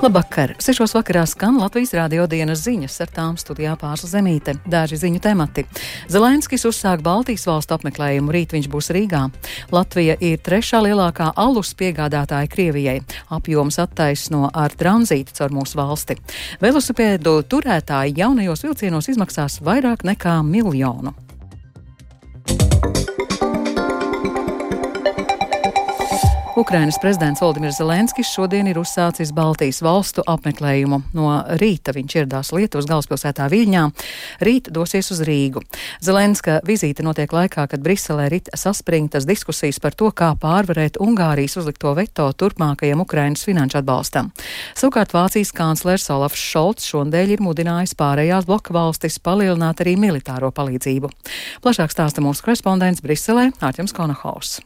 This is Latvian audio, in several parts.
Labvakar! Sešos vakarā skan Latvijas rādio dienas ziņas ar tām studijā pārsla zemīte. Daži ziņu temati. Zelenskis uzsāk Baltijas valstu apmeklējumu, rīt viņš būs Rīgā. Latvija ir trešā lielākā alus piegādātāja Krievijai. Apjoms attaisno ar tranzītu caur mūsu valsti. Velosipēdu turētāji jaunajos vilcienos izmaksās vairāk nekā miljonu. Ukrainas prezidents Valdimirs Zelenskis šodien ir uzsācis Baltijas valstu apmeklējumu. No rīta viņš ieradās Lietuvas galvaspilsētā Viļņā, rīt dosies uz Rīgu. Zelenska vizīte notiek laikā, kad Briselē rit saspringtas diskusijas par to, kā pārvarēt Ungārijas uzlikto veto turpmākajam Ukrainas finanšu atbalstam. Savukārt Vācijas kanclers Olafs Šolts šodien ir mudinājis pārējās bloka valstis palielināt arī militāro palīdzību. Plašāk stāsta mūsu korespondents Briselē Ārķems Konahaus.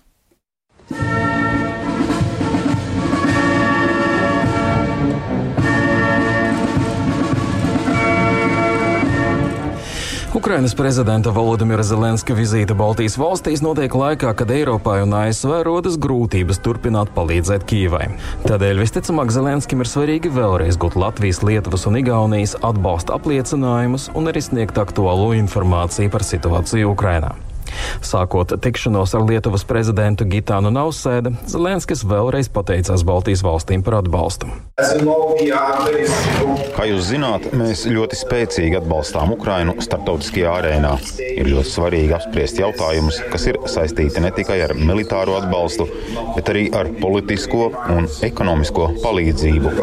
Ukrainas prezidenta Volodimira Zelenska vizīte Baltijas valstīs notiek laikā, kad Eiropai un ASV rodas grūtības turpināt palīdzēt Kīvai. Tādēļ visticamāk Zelenskim ir svarīgi vēlreiz gūt Latvijas, Lietuvas un Igaunijas atbalsta apliecinājumus un arī sniegt aktuālo informāciju par situāciju Ukrainā. Sākot tikšanos ar Lietuvas prezidentu Gitānu Nausēdu, Zelenskis vēlreiz pateicās Baltijas valstīm par atbalstu. Kā jūs zināt, mēs ļoti spēcīgi atbalstām Ukrainu starptautiskajā arēnā. Ir ļoti svarīgi apspriest jautājumus, kas ir saistīti ne tikai ar militāro atbalstu, bet arī ar politisko un ekonomisko palīdzību.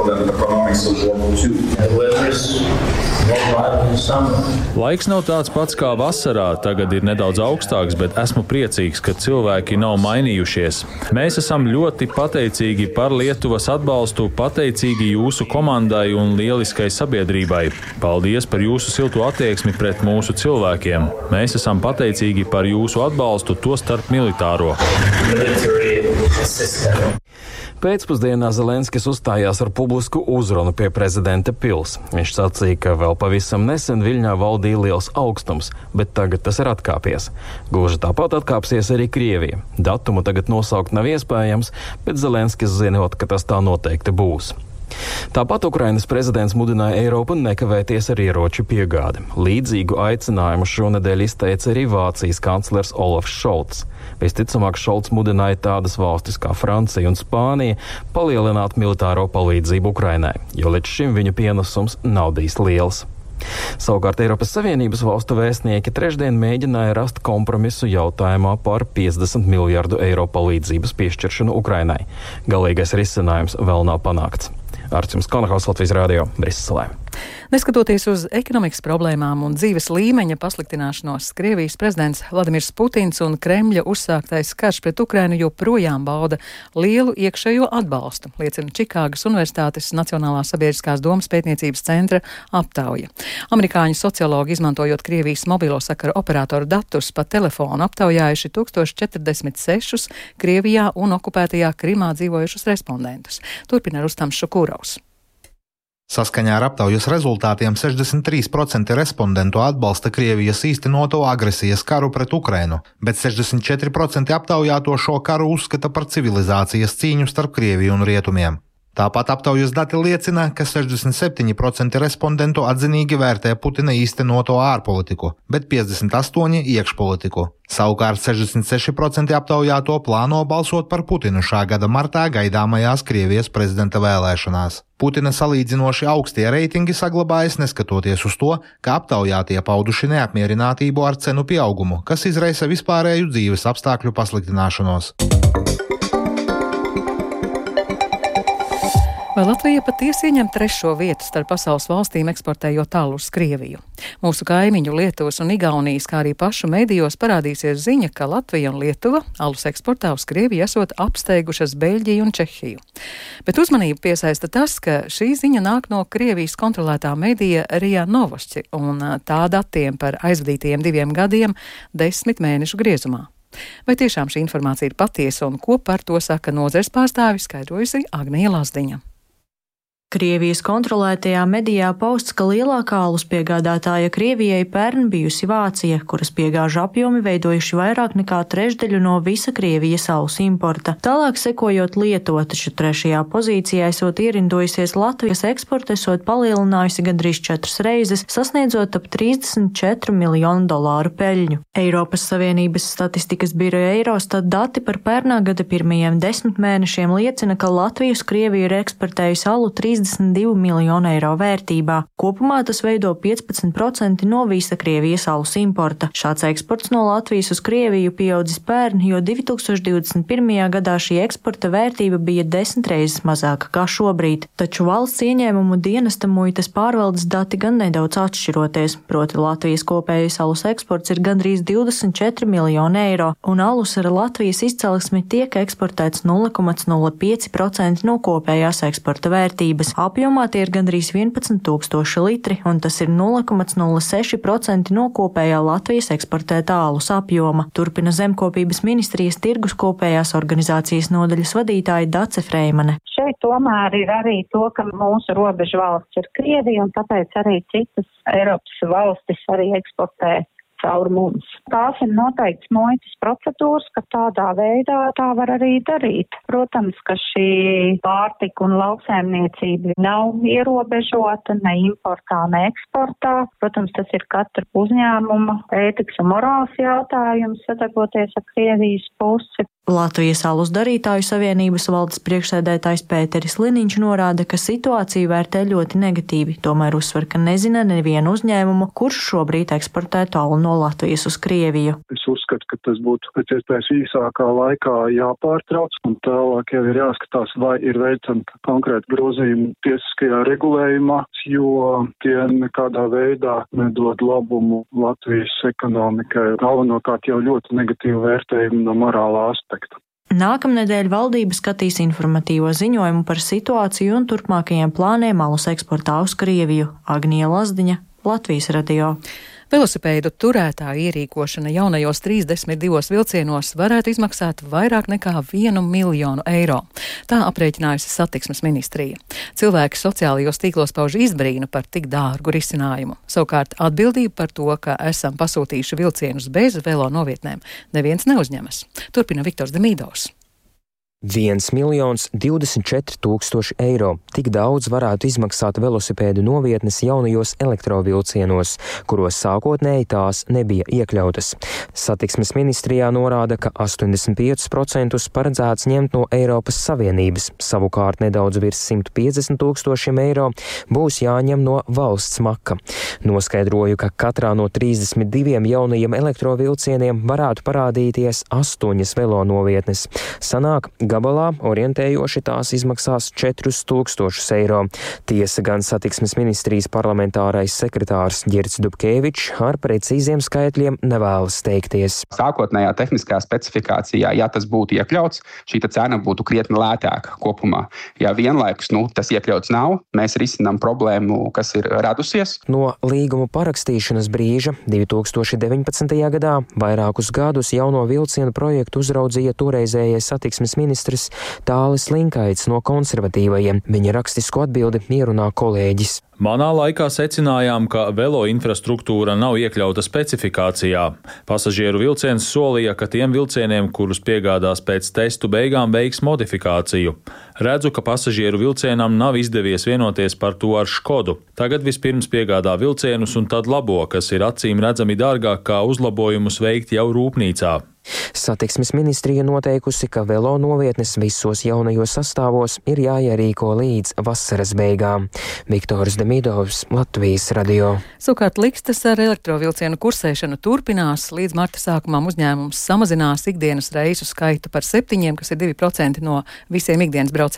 Laiks nav tāds pats kā vasarā, tagad ir nedaudz augstāks, bet esmu priecīgs, ka cilvēki nav mainījušies. Mēs esam ļoti pateicīgi par Lietuvas atbalstu, pateicīgi jūsu komandai un lieliskai sabiedrībai. Paldies par jūsu silto attieksmi pret mūsu cilvēkiem. Mēs esam pateicīgi par jūsu atbalstu, to starp militāro. Pēcpusdienā Zelenskis uzstājās ar publisku uzrunu pie prezidenta pils. Viņš sacīja, ka vēl pavisam nesen Viļņā valdīja liels augstums, bet tagad tas ir atkāpies. Gluži tāpat atkāpsies arī Krievija. Datumu tagad nosaukt nav iespējams, bet Zelenskis zinot, ka tas tā noteikti būs. Tāpat Ukrainas prezidents mudināja Eiropu nekavēties ar ieroču piegādi. Līdzīgu aicinājumu šonadēļ izteica arī Vācijas kanclers Olafs Šolts. Visticamāk, Šolts mudināja tādas valstis kā Francija un Spānija palielināt militāro palīdzību Ukrainai, jo līdz šim viņu pienesums nav bijis liels. Savukārt Eiropas Savienības valstu vēstnieki trešdien mēģināja rast kompromisu jautājumā par 50 miljardu eiro palīdzības piešķiršanu Ukrainai. Galīgais risinājums vēl nav panākts. Arčuns Konahaus Latvijas Rādio Briselē. Neskatoties uz ekonomikas problēmām un dzīves līmeņa pasliktināšanos, Krievijas prezidents Vladimirs Putins un Kremļa uzsāktais karš pret Ukrainu joprojām bauda lielu iekšējo atbalstu, liecina Čikāgas Universitātes Nacionālās sabiedriskās domas pētniecības centra aptauja. Amerikāņu sociologi, izmantojot Krievijas mobilo sakaru operatoru datus pa telefonu, aptaujājuši 1046 Krievijā un okupētajā Krimā dzīvojušus respondentus. Turpina Rustams Šukūraus. Saskaņā ar aptaujas rezultātiem 63% respondentu atbalsta Krievijas īstenoto agresijas karu pret Ukrainu, bet 64% aptaujāto šo karu uzskata par civilizācijas cīņu starp Krieviju un Rietumiem. Tāpat aptaujas dati liecina, ka 67% respondentu atzinīgi vērtē Putina īstenoto ārpolitiku, bet 58% iekšpolitiku. Savukārt 66% aptaujāto plāno balsot par Putinu šā gada martā gaidāmajās Krievijas prezidenta vēlēšanās. Putina salīdzinoši augstie reitingi saglabājas neskatoties uz to, ka aptaujātie pauduši neapmierinātību ar cenu pieaugumu, kas izraisa vispārēju dzīves apstākļu pasliktināšanos. Vai Latvija patiesi ieņem trešo vietu starp pasaules valstīm eksportējot tālu uz Krieviju? Mūsu kaimiņu Lietuvas un Igaunijas, kā arī pašu medijos parādīsies ziņa, ka Latvija un Lietuva alus eksportā uz Krieviju esot apsteigušas Beļģiju un Čehiju. Bet uzmanību piesaista tas, ka šī ziņa nāk no Krievijas kontrolētā medija Rijā Novošķi un tā datiem par aizvadītajiem diviem gadiem desmit mēnešu griezumā. Vai tiešām šī informācija ir patiesa un ko par to saka nozars pārstāvis, skaidrojusi Agnija Lazdiņa. Krievijas kontrolētajā medijā pausts, ka lielākā alus piegādātāja Krievijai pērn bijusi Vācija, kuras piegāžu apjomi veidojuši vairāk nekā trešdaļu no visa Krievijas alus importa. Tālāk sekojot Lietuva, taču trešajā pozīcijā esot ierindojusies Latvijas eksporta, esot palielinājusi gandrīz četras reizes, sasniedzot ap 34 miljonu dolāru peļņu. Eiropas Savienības statistikas biroja Eirostat dati par pērnā gada pirmajiem desmit mēnešiem liecina, ka Latvija uz Krieviju ir eksportējusi alu 3 32 miljonu eiro vērtībā. Kopumā tas veido 15% no visa Krievijas alus importa. Šāds eksports no Latvijas uz Krieviju pieaudzis pērn, jo 2021. gadā šī eksporta vērtība bija desmit reizes mazāka kā šobrīd. Taču valsts ieņēmumu dienesta muitas pārvaldes dati gan nedaudz atšķiroties, proti Latvijas kopējais alus eksports ir gandrīz 24 miljoni eiro, un alus ar Latvijas izcelsmi tiek eksportēts 0,05% no kopējās eksporta vērtības. Apjomā tie ir gandrīz 11 tūkstoši litri, un tas ir 0,06% no kopējā Latvijas eksportētā alus apjoma. Turpina zemkopības ministrijas tirgus kopējās organizācijas nodaļas vadītāja Dace Freimane. Šeit tomēr ir arī to, ka mūsu robežu valsts ir Krievija, un tāpēc arī citas Eiropas valstis arī eksportē caur mums. Tās ir noteikts muitas procedūras, ka tādā veidā tā var arī darīt. Protams, ka šī pārtika un lauksēmniecība nav ierobežota ne importā, ne eksportā. Protams, tas ir katra uzņēmuma ētikas un morāls jautājums sadarboties ar Krievijas pusi. Latvijas alus darītāju savienības valdes priekšsēdētājs Pēteris Liniņš norāda, ka situāciju vērtē ļoti negatīvi, tomēr uzsver, ka nezina nevienu uzņēmumu, kurš šobrīd eksportētu alu no Latvijas uz Krieviju. Es uzskatu, ka tas būtu pēc iespējas īsākā laikā jāpārtrauc, un tālāk jau ir jāskatās, vai ir veicami konkrēti grozījumi tiesiskajā regulējumā, jo tie nekādā veidā nedod labumu Latvijas ekonomikai. Galvenokārt jau ļoti negatīvu vērtējumu no morālā aspekta aspektu. Nākamnedēļ valdība skatīs informatīvo ziņojumu par situāciju un turpmākajiem plāniem alus eksportā uz Krieviju. Agnija Lazdiņa, Latvijas radio. Velosipēdu turētāju ierīkošana jaunajos 32 vilcienos varētu izmaksāt vairāk nekā 1 miljonu eiro. Tā aprēķinājusi satiksmes ministrija. Cilvēki sociālajos tīklos pauž izbrīnu par tik dārgu risinājumu. Savukārt atbildību par to, ka esam pasūtījuši vilcienus bez velo novietnēm, neviens neuzņemas. Turpina Viktors Demīdovs. 1 miljons 24 tūkstoši eiro. Tik daudz varētu izmaksāt velosipēdu novietnes jaunajos elektrovilcienos, kuros sākotnēji tās nebija iekļautas. Satiksmes ministrijā norāda, ka 85% paredzēts ņemt no Eiropas Savienības, savukārt nedaudz virs 150 tūkstošiem eiro būs jāņem no valsts maka. Noskaidroju, ka katrā no 32 jaunajiem elektrovilcieniem varētu parādīties astoņas velo novietnes. Sanāk, gabalā orientējoši tās izmaksās 4000 eiro. Tiesa gan satiksmes ministrijas parlamentārais sekretārs Girts Dubkevičs ar precīziem skaitļiem nevēlas steigties. Sākotnējā tehniskā specifikācijā, ja tas būtu iekļauts, šī cena būtu krietni lētāka kopumā. Ja vienlaikus nu, tas iekļauts nav, mēs risinām problēmu, kas ir radusies. No līguma parakstīšanas brīža 2019. gadā vairākus gadus jauno vilcienu projektu uzraudzīja toreizējais satiksmes ministrs ministrs Tālis Linkaits no konservatīvajiem. Viņa rakstisku atbildi ierunā kolēģis. Manā laikā secinājām, ka velo infrastruktūra nav iekļauta specifikācijā. Pasažieru vilciens solīja, ka tiem vilcieniem, kurus piegādās pēc testu beigām, veiks modifikāciju. Redzu, ka pasažieru vilcienam nav izdevies vienoties par to ar Škodu. Tagad vispirms piegādā vilcienus un tad labo, kas ir acīm redzami dārgāk kā uzlabojumus veikt jau rūpnīcā. Satiksmes ministrija noteikusi, ka velo novietnes visos jaunajos sastāvos ir jāierīko līdz vasaras beigām. Viktors Demidovs, Latvijas radio. Savukārt likstas ar elektrovilcienu kursēšanu turpinās. Līdz marta sākumam uzņēmums samazinās ikdienas reisu skaitu par septiņiem, kas ir 2% no visiem ikdienas braucieniem.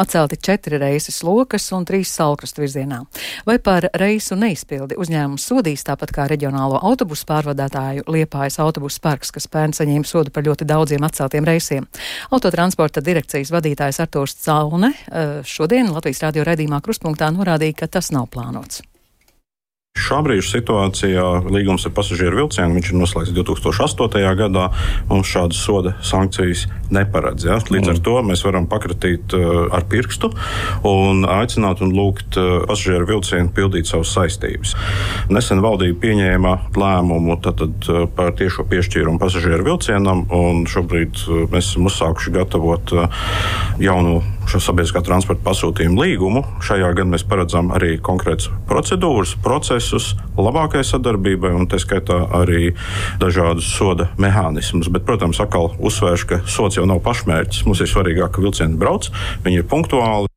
Atcelti četri reises lokas un trīs salkrastu virzienā. Vai par reisu neizpildi uzņēmums sodīs tāpat kā reģionālo autobusu pārvadātāju Liepājas autobusu parks, kas pērn saņēma sodu par ļoti daudziem atceltiem reisiem. Autotransporta direkcijas vadītājs Artūrs Caune eh, šodien Latvijas radio redzījumā kruspunktā norādīja, ka tas nav plānots. Šā brīža situācijā līgums ar pasažieru vilcienu ir noslēgts 2008. gadā. Mums šādas soda sankcijas neparedz. Ja? Līdz ar mm. to mēs varam pakratīt uh, ar pirkstu un aicināt un lūgt uh, pasažieru vilcienu pildīt savas saistības. Nesen valdība pieņēma lēmumu tātad, uh, par tiešo piešķīrumu pasažieru vilcienam, un šobrīd mēs esam uzsākuši gatavot jaunu šo sabiedriskā transporta pasūtījumu līgumu. Šajā gadā mēs paredzam arī konkrētas procedūras, procesus labākai sadarbībai, un tā skaitā arī dažādus soda mehānismus. Bet, protams, atkal uzsvēršu, ka sots jau nav pašmērķis. Mums ir svarīgāk, ka vilcieni brauc, viņi ir punktuāli.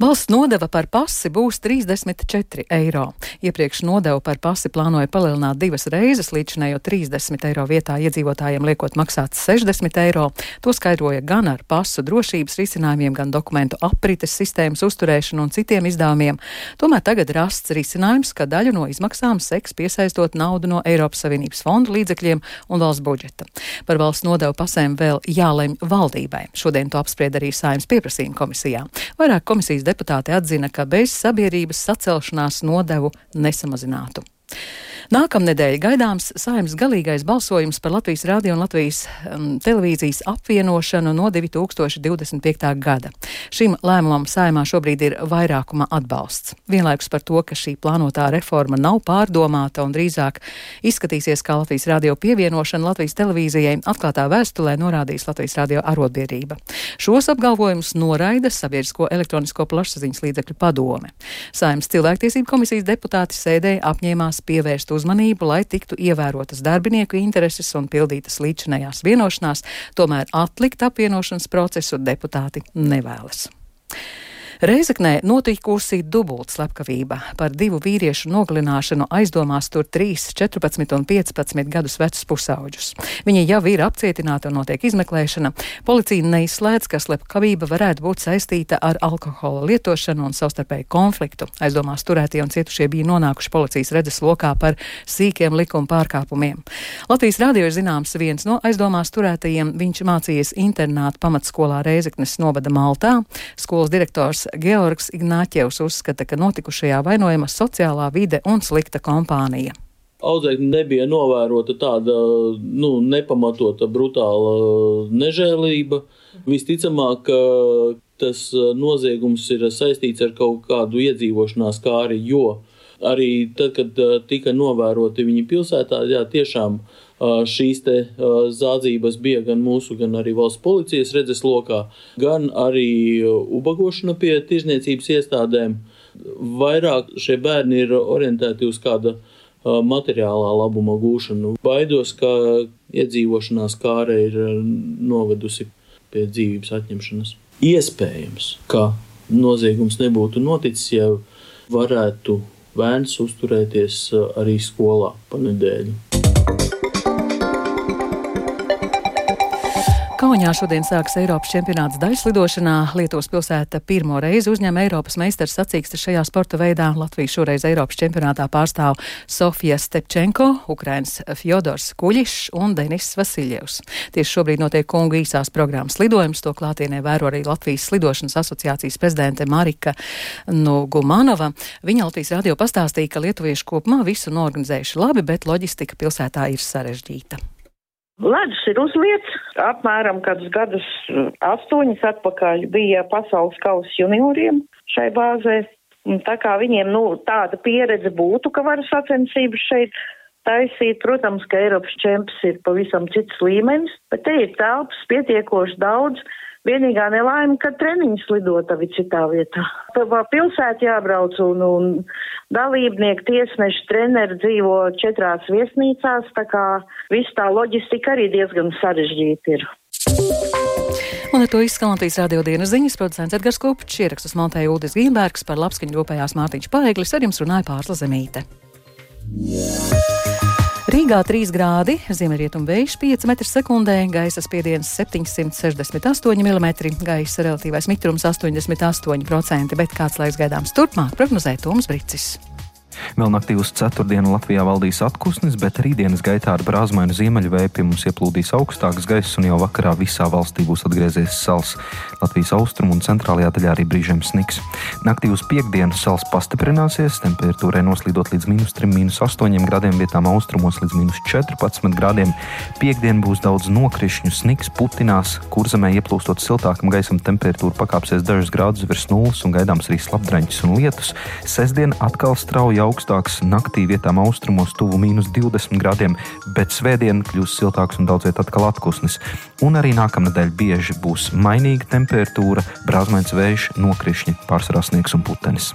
Valsts nodeva par pasi būs 34 eiro. Iepriekš nodevu par pasi plānoja palielināt divas reizes, līdzinējo 30 eiro vietā iedzīvotājiem liekot maksāt 60 eiro. To skaidroja gan ar pasu drošības risinājumiem, gan dokumentu aprites sistēmas uzturēšanu un citiem izdevumiem. Tomēr tagad rasts risinājums, ka daļu no izmaksām seks piesaistot naudu no Eiropas Savienības fondu līdzekļiem un valsts budžeta. Par valsts nodevu pasēm vēl jālemj valdībai. Šodien to apspried arī Saimnes pieprasījuma komisijā. Vairāk komisijas deputāti atzina, ka bez sabiedrības sacelšanās nodevu nesamazinātu. Nākamnedēļ gaidāms saimnes galīgais balsojums par Latvijas radio un Latvijas um, televīzijas apvienošanu no 2025. gada. Šim lēmumam saimā šobrīd ir vairākuma atbalsts. Vienlaikus par to, ka šī plānotā reforma nav pārdomāta un drīzāk izskatīsies kā Latvijas radio pievienošana Latvijas televīzijai, atklātā vēstulē norādījis Latvijas radio arotbiedrība. Šos apgalvojumus noraida Sabiedrisko elektronisko plašsaziņas līdzekļu padome. Saimnes cilvēktiesību komisijas deputāti sēdē apņēmās pievērst uzmanību, lai tiktu ievērotas darbinieku intereses un pildītas līdzinējās vienošanās, tomēr atlikt apvienošanas procesu deputāti nevēlas. Reizeknē notikusi dubulta slepkavība. Par divu vīriešu nogalināšanu aizdomās tur 3, 14 un 15 gadus vecus pusauģus. Viņi jau ir apcietināti un notiek izmeklēšana. Policija neizslēdz, ka slepkavība varētu būt saistīta ar alkohola lietošanu un savstarpēju konfliktu. Aizdomās turētie un cietušie bija nonākuši policijas redzes lokā par sīkiem likuma pārkāpumiem. Latvijas radio ir zināms viens no aizdomās turētajiem. Viņš mācījies internāta pamatskolā Reizeknes novada Maltā. Skolas direktors Georgs Ignāķevs uzskata, ka notikušajā vainojama sociālā vide un slikta kompānija. Audzēkņi nebija novērota tāda nu, nepamatota, brutāla nežēlība. Visticamāk, tas noziegums ir saistīts ar kaut kādu iedzīvošanās kāri, jo arī tad, kad tika novēroti viņi pilsētā, jā, tiešām uh, šīs zādzības bija gan mūsu, gan arī valsts policijas redzeslokā, gan arī ubagošana pie tirzniecības iestādēm. Vairāk šie bērni ir orientēti uz kāda materiālā labuma gūšanu. Baidos, ka iedzīvošanās kāra ir novedusi pie dzīvības atņemšanas. Iespējams, ka noziegums nebūtu noticis, ja varētu bērns uzturēties arī skolā pa nedēļu. Kaunijā šodien sākas Eiropas čempionāts daļslidošanā. Lietuvas pilsēta pirmo reizi uzņem Eiropas meistars sacīkstes šajā sporta veidā. Latvija šoreiz Eiropas čempionātā pārstāv Sofija Stepčenko, Ukrainas Fjodors Kuļišs un Denis Vasiljevs. Tieši šobrīd notiek kungu īsās programmas lidojums. To klātienē vēro arī Latvijas slidošanas asociācijas prezidente Marika Nugumanova. Viņa Latvijas radio pastāstīja, ka lietuvieši kopumā visu norganizējuši labi, bet loģistika pilsētā ir sarežģīta. Ledus ir uzliets, apmēram kādus gadus astoņus atpakaļ bija pasaules kausa junioriem šai bāzē. Tā kā viņiem, nu, tāda pieredze būtu, ka var sacensības šeit taisīt. Protams, ka Eiropas čemps ir pavisam cits līmenis, bet te ir telpas pietiekoši daudz. Vienīgā nelaime, ka treniņš lidotavi citā vietā. Pa pilsētu jābrauc un, un dalībnieki, tiesneši, treneri dzīvo četrās viesnīcās, tā kā viss tā loģistika arī diezgan sarežģīta ir. Un ar to izskan Latvijas radio dienas ziņas producents Edgars Kupčs, ierakstus montēja Udis Gīmbergs par labskaņu rūpējās Mārtiņš Paeglis, ar jums runāja Pārsla Zemīte. Yeah. Rīgā 3 grādi, ziemeļrietumu vējš 5 m2, gaisa spiediens 768 mm, gaisa relatīvais mitrums 88%, bet kāds laiks gaidāms turpmāk prognozē Toms Bricis. Vēl naktī uz ceturtdienu Latvijā valdīs atpūsnis, bet rītdienas gaitā ar brāzmainu ziemeļvēju pie mums ieplūdīs augstāks gaiss, un jau vakarā visā valstī būs atgriezies sals. Latvijas austrumu un centrālajā daļā arī brīžiem sniks. Naktī uz piekdienu sals pastiprināsies, temperatūrai noslīdot līdz minus 3, minus 8 grādiem, vietām austrumos līdz minus 14 grādiem. Piektdien būs daudz nokrišņu, sniks putinās, kurzemē ieplūstot siltākam gaisam, temperatūra pakāpsies dažus grādus virs nulles un gaidāms arī slapdreņķis un lietus. Sestdien atkal strauji augstāks, naktī vietām austrumos tuvu mīnus 20 grādiem, bet svētdien kļūs siltāks un daudziet atkal atpūsnis. Un arī nākamnedēļ bieži būs mainīga temperatūra, brāzmēns vējš, nokrišņi, pārsvarā sniegs un putenis.